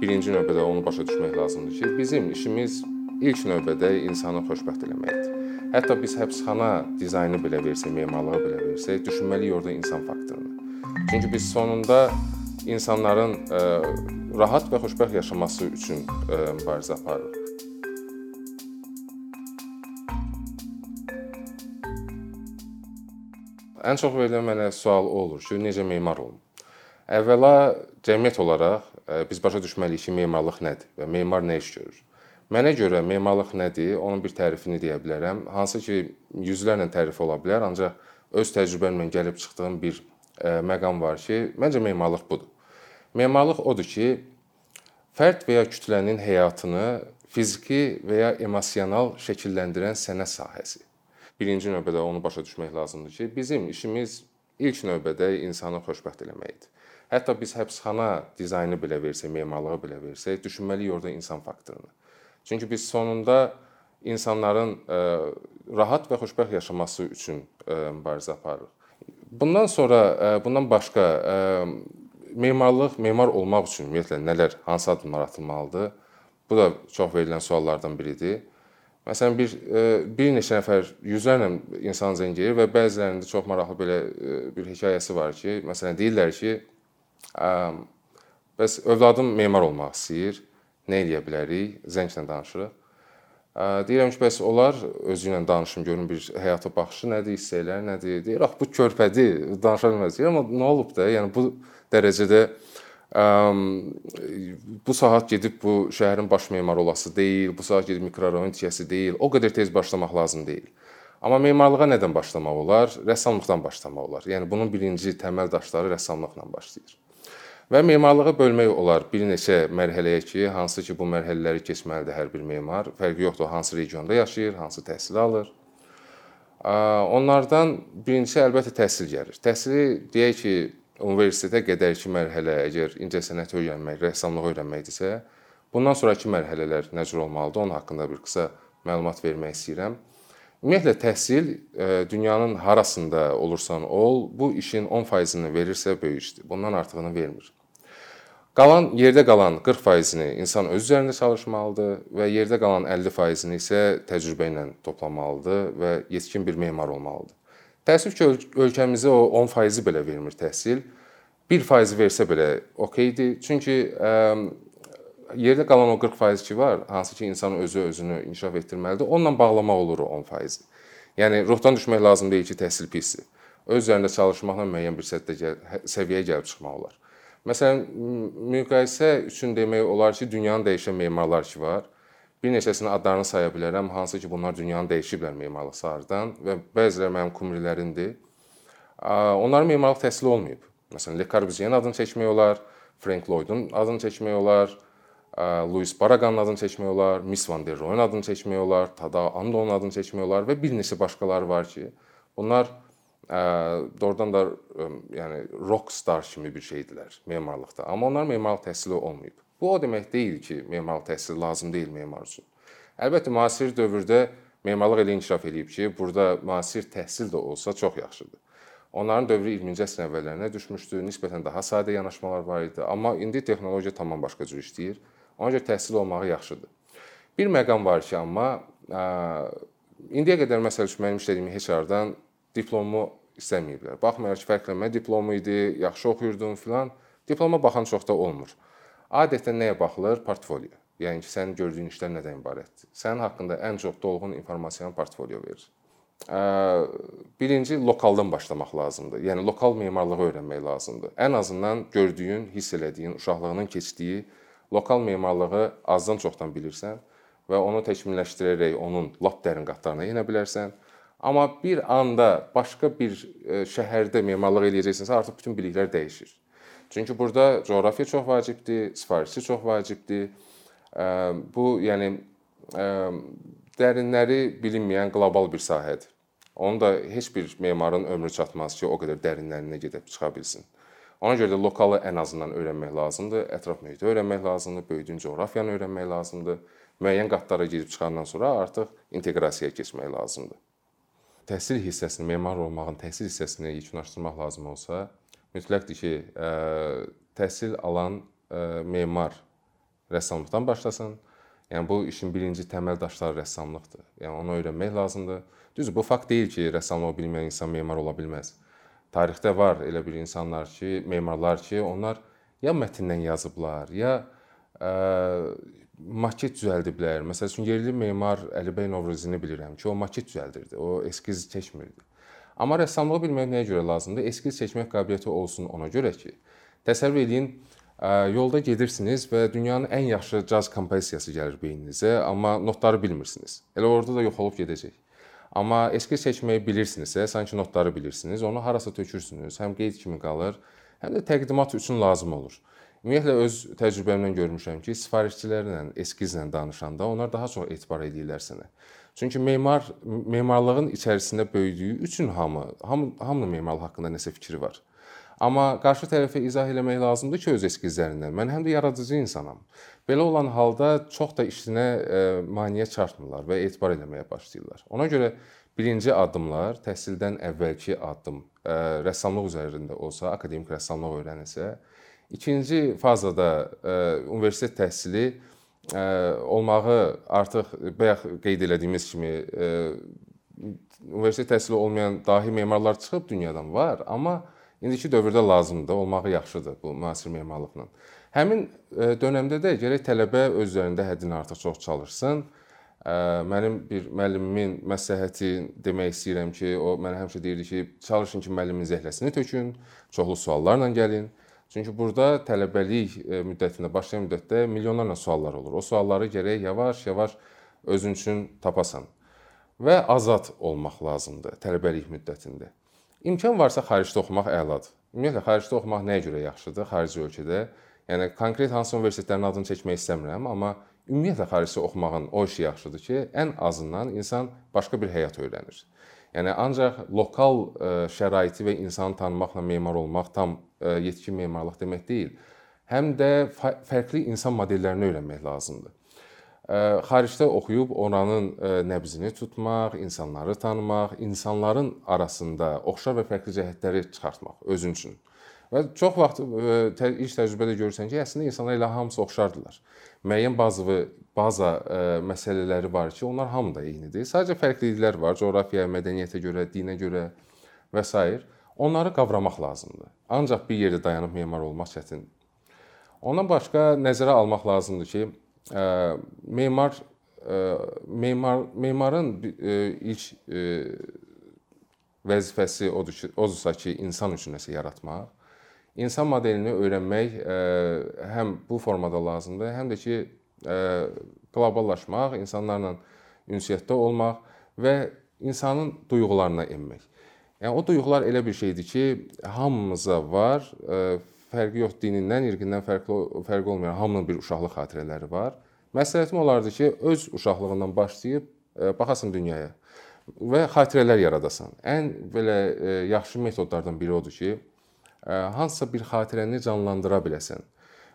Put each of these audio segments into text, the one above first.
birinci növbədə onu başa düşmək lazımdır ki, bizim işimiz ilk növbədə insanı xoşbəxt eləməkdir. Hətta biz həbsxana dizaynı belə versək, memarlığı belə versək, düşünməliyik orada insan faktorunu. Çünki biz sonunda insanların ə, rahat və xoşbəxt yaşaması üçün ə, mübarizə aparırıq. Ən çox verilən mənə sual o olur ki, necə memar olum? Əvvəla cəmiyyət olaraq biz başa düşməliyik ki, memarlıq nədir və memar nə iş görür. Mənə görə memarlıq nədir? Onun bir tərifini deyə bilərəm. Hansı ki, yüzlərlə tərif ola bilər, ancaq öz təcrübəmlə gəlib çıxdığım bir məqam var ki, məncə memarlıq budur. Memarlıq odur ki, fərd və ya kütlənin həyatını fiziki və ya emosional şəkilləndirən sənət sahəsi. Birinci növbədə onu başa düşmək lazımdır ki, bizim işimiz ilk növbədə insanı xoşbəxt eləməkdir. Hətta biz həbsxana dizaynı belə versək, memarlığı belə versək, düşünməliyik orada insan faktorunu. Çünki biz sonunda insanların ə, rahat və xoşbəxt yaşaması üçün ə, mübarizə aparırıq. Bundan sonra ə, bundan başqa memarlıq, memar olmaq üçün ümumiyyətlə nələr, hansı addımlar atılmalıdır? Bu da çox verilən suallardan biridir. Məsələn bir bir neçə nəfər yüzlərlə insan zəng edir və bəzilərində çox maraqlı belə bir hekayəsi var ki, məsələn deyirlər ki, bəs övladım memar olmaq istəyir. Nə edə bilərik? Zənglə danışırıq. Deyirəm ki, bəs onlar özü ilə danışım, görüm bir həyata baxışı nədir, hissələr nədir? Deyir, ax bu körpədir, danışa bilməz. Deyirəm, amma nə olub da? Yəni bu dərəcədə bu saat gedib bu şəhərin baş memarı olası deyil, bu saat gedib mikrorayon tikəsi deyil. O qədər tez başlamaq lazım deyil. Amma memarlığa nədən başlamaq olar? Rəssamlıqdan başlamaq olar. Yəni bunun birinci təməl daşları rəssamlıqla başlayır. Və memarlığı bölmək olar bir neçə mərhələyə ki, hansı ki bu mərhələləri keçməlidir hər bir memar. Fərqi yoxdur hansı regionda yaşayır, hansı təhsil alır. Onlardan birincisi əlbəttə təhsil gəlir. Təhsili deyək ki, universitetə qədərki mərhələ əgər incəsənət öyrənmək, rəssamlıq öyrənməkdirsə, bundan sonrakı mərhələlər nə cür olmalıdır, onun haqqında bir qısa məlumat vermək istəyirəm. Ümumiyyətlə təhsil dünyanın harasında olursan ol, bu işin 10%-ni verirsə böyük işdir. Bundan artığını vermir. Qalan yerdə qalan 40%-ni insan öz üzərində çalışmalıdır və yerdə qalan 50%-ni isə təcrübə ilə toplamalıdır və yetkin bir memar olmalıdır. Təəssüf ki, ölkəmizə o 10%-i belə vermir təhsil. 1% versə belə okeydir. Çünki yerdə qalan o 40% ki var, hansı ki insan özü özünü inkişaf etdirməlidir. Onunla bağlamaq olur o 10%. Yəni ruhdan düşmək lazım deyil ki, təhsil pisdir. Öz üzərində çalışmaqla müəyyən bir səviyyəyə gəlib çıxmaq olar. Məsələn, müqayisə üçün demək olar ki, dünyanı dəyişən memarlar ki var. Bir neçəsinin adlarını saya bilərəm, hansı ki, bunlar dünyanı dəyişiblər memarlıq sahədən və bəziləri mənim kumrilərimdir. Onların memarlıq təhsili olmayıb. Məsələn, Le Corbusier-in adını çəkmək olar, Frank Lloyd-un adını çəkmək olar, Louis Barraganın adını çəkmək olar, Miss Van der Rohe'un adını çəkmək olar, Tada Andonun adını çəkmək olar və bir neçə başqaları var ki, bunlar doğrudan da yəni rock star kimi bir şeydilər memarlıqda. Amma onların memarlıq təhsili olmayıb. Bu o demək deyil ki, memarlıq təhsili lazım deyil memar üçün. Əlbəttə müasir dövrdə memarlıq elə inkişaf eləyib ki, burada müasir təhsil də olsa çox yaxşıdır. Onların dövrü 20-ci əsrin əvvəllərinə düşmüşdü. Nisbətən daha sadə yanaşmalar var idi, amma indi texnologiya tamam başqa cür işləyir. Ona görə təhsil olmağı yaxşıdır. Bir məqam var ki, amma ə, indiyə qədər məsəl üçün mənim işlədiyim HR-dan diplomu istəməyiblər. Baxmayaraq ki, fərqlənmə diplomu idi, yaxşı oxuyurdun filan, diploma baxan çox da olmur. Adətən nəyə baxılır? Portfolio. Yəni ki, sənin gördüyün işlər nədən ibarətdir? Sənin haqqında ən çox dolğun informasiyanı portfolio verir. Birinci lokaldan başlamaq lazımdır. Yəni lokal memarlığı öyrənmək lazımdır. Ən azından gördüyün, hiss elədiyin, uşaqlığının keçdiyi lokal memarlığı azdan çoxdan bilirsən və onu təkmilləşdirərək onun lap dərin qatlarına enə bilərsən. Amma bir anda başqa bir e, şəhərdə memarlıq eləyəcəksənsə, artıq bütün biliklər dəyişir. Çünki burada coğrafiya çox vacibdir, sifarişçi çox vacibdir. Bu, yəni dərinləri bilinməyən qlobal bir sahədir. Onu da heç bir memarın ömrü çatmaz ki, o qədər dərinlərinə gedib çıxa bilsin. Ona görə də lokalı ən azından öyrənmək lazımdır, ətraf mühiti öyrənmək lazımdır, böyüdüyün coğrafiyanı öyrənmək lazımdır. Müəyyən qatlara girib çıxandan sonra artıq inteqrasiyaya keçmək lazımdır təhsil hissəsini, memar olmağın təhsil hissəsini yekunlaşdırmaq lazım olsa, mütləqdir ki, təhsil alan memar rəssamlıqdan başlasın. Yəni bu işin birinci təməl daşları rəssamlıqdır. Yəni onu öyrənmək lazımdır. Düzdür, bu fakt deyil ki, rəssamlıq bilməyən insan memar ola bilməz. Tarixdə var elə bir insanlar ki, memarlar ki, onlar ya mətndən yazıblar, ya maket düzəldiblər. Məsəl üçün yerli memar Əlibəy Novruzini bilirəm ki, o maket düzəldirdi. O eskiz çəkmirdi. Amma rəssamlığı bilmək nəyə görə lazımdır? Eskiz çəkmək qabiliyyəti olsun ona görə ki, təsəvvür eləyin, yolda gedirsiniz və dünyanın ən yaxşı caz kompozisiyası gəlir beyninizə, amma notları bilmirsiniz. Elə orada da yox olub gedəcək. Amma eskiz çəkməyi bilirsinizsə, sanki notları bilirsiniz, onu harasa tökürsünüz, həm qeyd kimi qalır, həm də təqdimat üçün lazım olur. Ümumiyyətlə öz təcrübəmdən görmüşəm ki, sifarişçilərlə, eskizlə danışanda onlar daha çox etibar edirlər sənə. Çünki memar memarlığın içərisində böyüdüyü üçün hamı, hamı hamının memarlıq haqqında nəsə fikri var. Amma qarşı tərəfə izah eləmək lazımdır ki, öz eskizlərindən. Mən həm də yaradıcı insanam. Belə olan halda çox da işinə e, maneə çatmırlar və etibar eləməyə başlayırlar. Ona görə birinci addımlar təhsildən əvvəlki addım e, rəssamlıq üzərində olsa, akademik rəssamlıq öyrənilsə, ikinci fazada e, universitet təhsili olmağı artıq bayaq qeyd elədiyimiz kimi universitet təhsili olmayan dahi memarlar çıxıb dünyadan var, amma indiki dövrdə lazımdır, olmağı yaxşıdır bu müasir memarlıqla. Həmin dövrdə də gərək tələbə öz üzərində həddindən artıq çox çalışsın. Mənim bir müəllimimin məsləhəti demək istəyirəm ki, o mənə həmişə deyirdi ki, çalışın ki, müəllimin zəhləsini tökün, çoxlu suallarla gəlin. Çünki burada tələbəlik e, müddətində, başlayan müddətdə milyonlarla suallar olur. O sualları gərək yavaş-yavaş özün üçün tapasan və azad olmaq lazımdır tələbəlik müddətində. İmkan varsa xaricdə oxumaq əladır. Ümumiyyətlə xaricdə oxumaq nəyə görə yaxşıdır? Xarici ölkədə. Yəni konkret hansı universitetlərin adını çəkmək istəmirəm, amma ümumiyyətlə xaricdə oxumağın o işi yaxşıdır ki, ən azından insan başqa bir həyat öyrənir. Yəni ancaq lokal e, şəraiti və insanı tanımaqla memar olmaq tam e, yetkin memarlıq demək deyil. Həm də fərqli insan modellərini öyrənmək lazımdır. E, xaricdə oxuyub oranın nəbzini tutmaq, insanları tanımaq, insanların arasında oxşar və fərqli cəhətləri çıxartmaq özün üçün. Və çox vaxt ə, iş təcrübədə görürsən ki, əslində insanlar elə hamısı oxşardılar. Müəyyən bazı baza ə, məsələləri var ki, onlar hamıda eynidir. Sadəcə fərqliliklər var, coğrafiyaya, mədəniyyətə görə, dinə görə və s. Onları qavramaq lazımdır. Ancaq bir yerdə dayanıb memar olmaq çətindir. Ondan başqa nəzərə almaq lazımdır ki, ə, memar ə, memar memarın ə, ilk ə, vəzifəsi odur ki, odursa ki, insan üçün nəsə yaratmaq insan modelini öyrənmək e, həm bu formada lazımdır, həm də ki, e, qloballaşmaq, insanlarla ünsiyyətdə olmaq və insanın duyğularına enmək. Yəni o duyğular elə bir şeydir ki, hamımıza var. E, fərqi yox dinindən, irqindən fərqli fərqi olmayan hamının bir uşaqlıq xatirələri var. Məsləhətim olardı ki, öz uşaqlığından başlayıb baxasan dünyaya və xatirələr yaradasan. Ən belə yaxşı metodlardan biri odur ki, hansısa bir xatirəni canlandıra biləsən.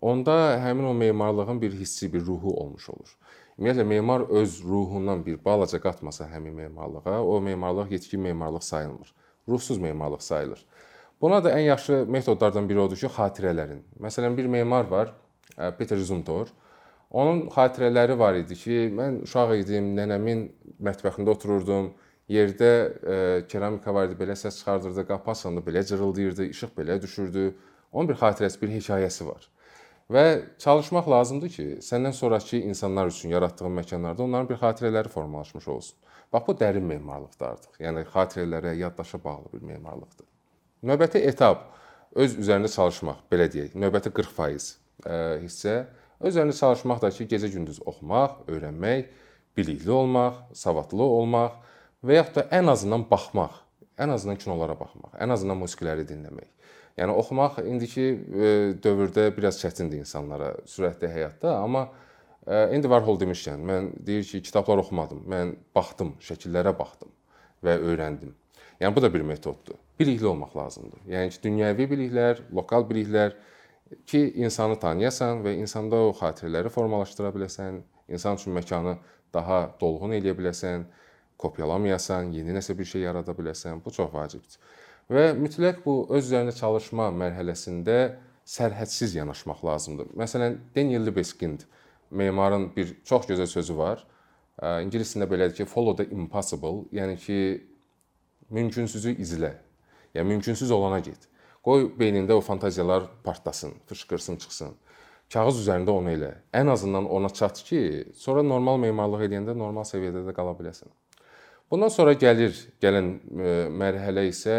Onda həmin o memarlığın bir hissi, bir ruhu olmuş olur. Ümumiyyətlə memar öz ruhundan bir balaca qatmasa həmin memarlığa, o memarlıq yetkin memarlıq sayılmır. Ruhsuz memarlıq sayılır. Buna da ən yaxşı metodlardan biri odur ki, xatirələrin. Məsələn, bir memar var, Peter Zumthor. Onun xatirələri var idi ki, mən uşaq idim, nənəmin mətbəxində otururdum, Yerdə e, keramika var idi, belə səs çıxardırdı, qapı açılanda belə cırıldayırdı, işıq belə düşürdü. Onun bir xatirəsi, bir hekayəsi var. Və çalışmaq lazımdır ki, səndən sonrakı insanlar üçün yaratdığın məkanlarda onların bir xatirələri formalaşmış olsun. Bax bu dərin memarlıqdır artıq. Yəni xatirələrə, yaddaşa bağlı bir memarlıqdır. Növbəti etap öz üzərində çalışmaq, belə deyək. Növbəti 40% e, hissə öz üzərində çalışmaq da ki, gecə-gündüz oxumaq, öyrənmək, bilikli olmaq, savadlı olmaq və yaxud da ən azından baxmaq, ən azından kinolara baxmaq, ən azından musiqiləri dinləmək. Yəni oxumaq indiki e, dövrdə biraz çətindir insanlara sürətli həyatda, amma e, indi Warhol demişkən, mən deyir ki, kitablar oxumadım. Mən baxdım, şəkillərə baxdım və öyrəndim. Yəni bu da bir metoddur. Bilikli olmaq lazımdır. Yəni ki, dünyəvi biliklər, lokal biliklər ki, insanı tanıyasan və insanda o xatirələri formalaşdıra biləsən, insan üçün məkanı daha dolğun eləyə biləsən kopyalamayasan, yeni nəsə bir şey yarada biləsən. Bu çox vacibdir. Və mütləq bu öz üzərində çalışma mərhələsində sərhədsiz yanaşmaq lazımdır. Məsələn, Daniel Libeskind memarın bir çox gözəl sözü var. İngilis dilində belədir ki, follow the impossible, yəni ki, mümkünsüzü izlə. Yəni mümkünsüz olana get. Qoy beynində o fantaziyalar partlasın, fışqırsın, çıxsın. Kağız üzərində onu elə. Ən azından ona çat ki, sonra normal memarlıq edəndə normal səviyyədə də qala biləsən. Bundan sonra gəlir, gələn e, mərhələ isə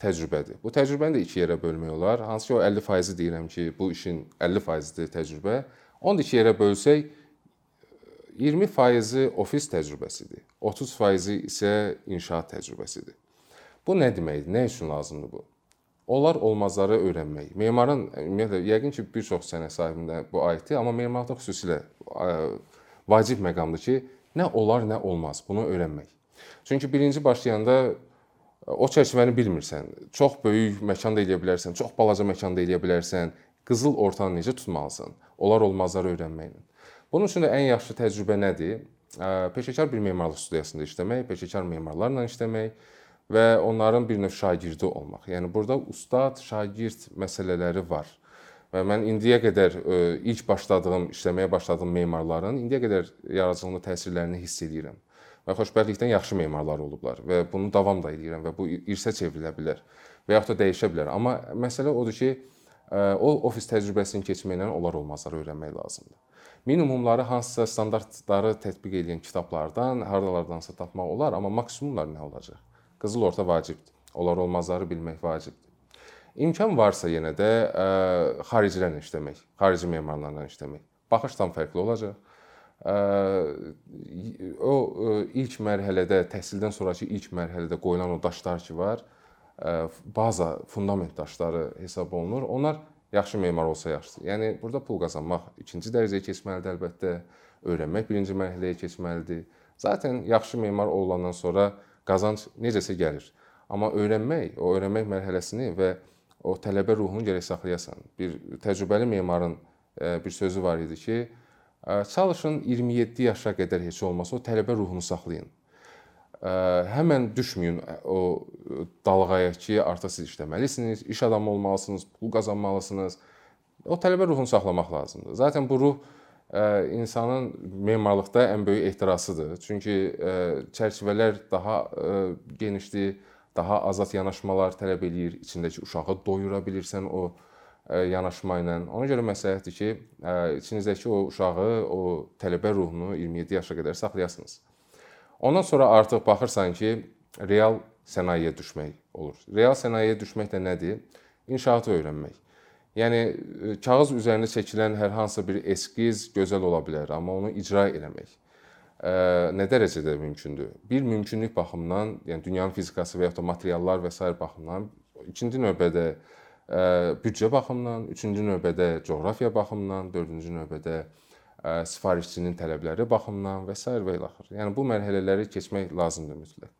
təcrübədir. Bu təcrübəni də iki yerə bölmək olar. Hansı ki o 50% deyirəm ki, bu işin 50%-dir təcrübə. Onu da iki yerə bölsək 20%-i ofis təcrübəsidir. 30%-i isə inşaat təcrübəsidir. Bu nə deməkdir? Nə üçün lazımdır bu? Olar olmazları öyrənmək. Memarın ümumiyyətlə yəqin ki, bir çox sənət sahibində bu aiddir, amma memarlıqda xüsusilə vacib məqamdır ki, nə olar, nə olmaz, bunu öyrənmək. Çünki birinci başlayanda o çərçivəni bilmirsən. Çox böyük məkan da eləyə bilərsən, çox balaca məkan da eləyə bilərsən. Qızıl ortanı necə tutmalısan? Olar olmazları öyrənməklə. Bunun üçün də ən yaxşı təcrübə nədir? Peşəkar bir memarlıq studiyasında işləmək, peşəkar memarlarla işləmək və onların bir növ şagirdi olmaq. Yəni burada ustad, şagird məsələləri var. Və mən indiyə qədər ilk başladığım, işləməyə başladığım memarların indiyə qədər yaradıcılığında təsirlərini hiss edirəm və xoşbəxtlikdən yaxşı memarlar olublar və bunu davam da edirəm və bu irsə çevrilə bilər və yaxud da dəyişə bilər. Amma məsələ odur ki, o ofis təcrübəsini keçməklə olar olmazları öyrənmək lazımdır. Minimumları hansısa standartları tətbiq edən kitablardan, hardalardansa tapmaq olar, amma maksimumlar nə olacaq? Qızıl orta vacibdir. Olar olmazları bilmək vacibdir. İmkan varsa yenə də xaricilərlə işləmək, xarici memarlarla işləmək. Baxış tam fərqli olacaq o ilk mərhələdə, təhsildən sonrakı ilk mərhələdə qoyulan o daşlar ki var, baza, fundament daşları hesab olunur. Onlar yaxşı memar olsa yaxşıdır. Yəni burada pul qazanmaq ikinci dərəcəyə keçməlidir əlbəttə. Öyrənmək birinci mərhələyə keçməlidir. Zaten yaxşı memar olandan sonra qazanc necəsə gəlir. Amma öyrənmək, o öyrənmək mərhələsini və o tələbə ruhunu gərək saxlayasan. Bir təcrübəli memarın bir sözü var idi ki, Çalışın 27 yaşa qədər heç olmasa o tələbə ruhunu saxlayın. Həmən düşməyin o dalğaya ki, artıq siz işləməlisiniz, iş adamı olmalısınız, pul qazanmalısınız. O tələbə ruhunu saxlamaq lazımdır. Zaten bu ruh insanın memarlıqda ən böyük ehtirasıdır. Çünki çərçivələr daha genişdir, daha azad yanaşmalar tələb eləyir. İçindəki uşağı doyura bilirsən o yanaşma ilə. Ona görə məsləhətdir ki, içinizdəki o uşağı, o tələbə ruhunu 27 yaşa qədər saxlayasınız. Ondan sonra artıq baxırsan ki, real sənayeyə düşmək olur. Real sənayeyə düşmək də nədir? İnşaatı öyrənmək. Yəni kağız üzərində çəkilən hər hansı bir eskiz gözəl ola bilər, amma onu icra eləmək nə dərəcədə mümkündür? Bir mümkünlük baxımından, yəni dünyanın fizikası və ya da materiallar və s. baxımından ikinci növbədə büdcə baxımından, üçüncü növbədə coğrafiya baxımından, dördüncü növbədə sifarişçinin tələbləri baxımından və s. və ilaxır. Yəni bu mərhələləri keçmək lazımdır mütləq.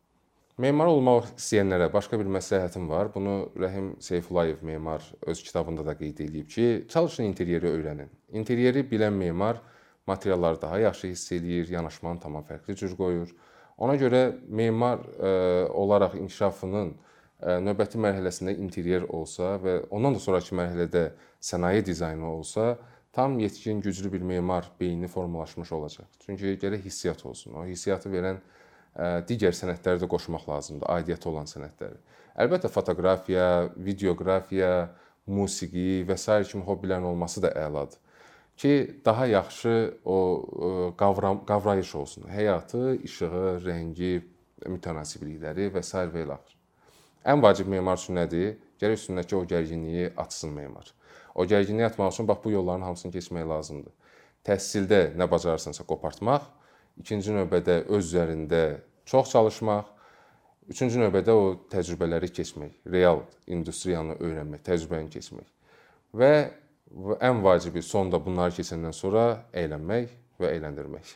Memar olmaq istəyənlərə başqa bir məsləhətim var. Bunu Rəhim Seyfullayev memar öz kitabında da qeyd edib ki, çalışın interyeri öyrənin. Interyeri bilən memar materialları daha yaxşı hiss eləyir, yanaşmanı tamam fərqli cür qoyur. Ona görə memar ə, olaraq inkişafının növbəti mərhələsində interyer olsa və ondan da sonrakı mərhələdə sənaye dizaynı olsa, tam yetkin, güclü bir memar beyni formalaşmış olacaq. Çünki gərək hissiyat olsun. O hissiyatı verən digər sənətləri də qoşmaq lazımdır, aidiyyəti olan sənətləri. Əlbəttə fotoqrafiya, videoqrafiya, musiqi və s. kimi hobbilərin olması da əladır ki, daha yaxşı o qavram, qavrayış olsun. Həyatı, işığı, rəngi, mütənasiblikləri və s. və ilaxır. Ən vacib memar üçün nədir? Gərək üstündəki o gərginliyi açsın memar. O gərginliyi atmaq üçün bax bu yolların hamısını keçmək lazımdır. Təhsildə nə bacarırsansa qopartmaq, ikinci növbədə öz üzərində çox çalışmaq, üçüncü növbədə o təcrübələri keçmək, real industriyanı öyrənmək, təcrübəni keçmək. Və ən vacibi sonda bunları keçəndən sonra əylənmək və əyləndirmək.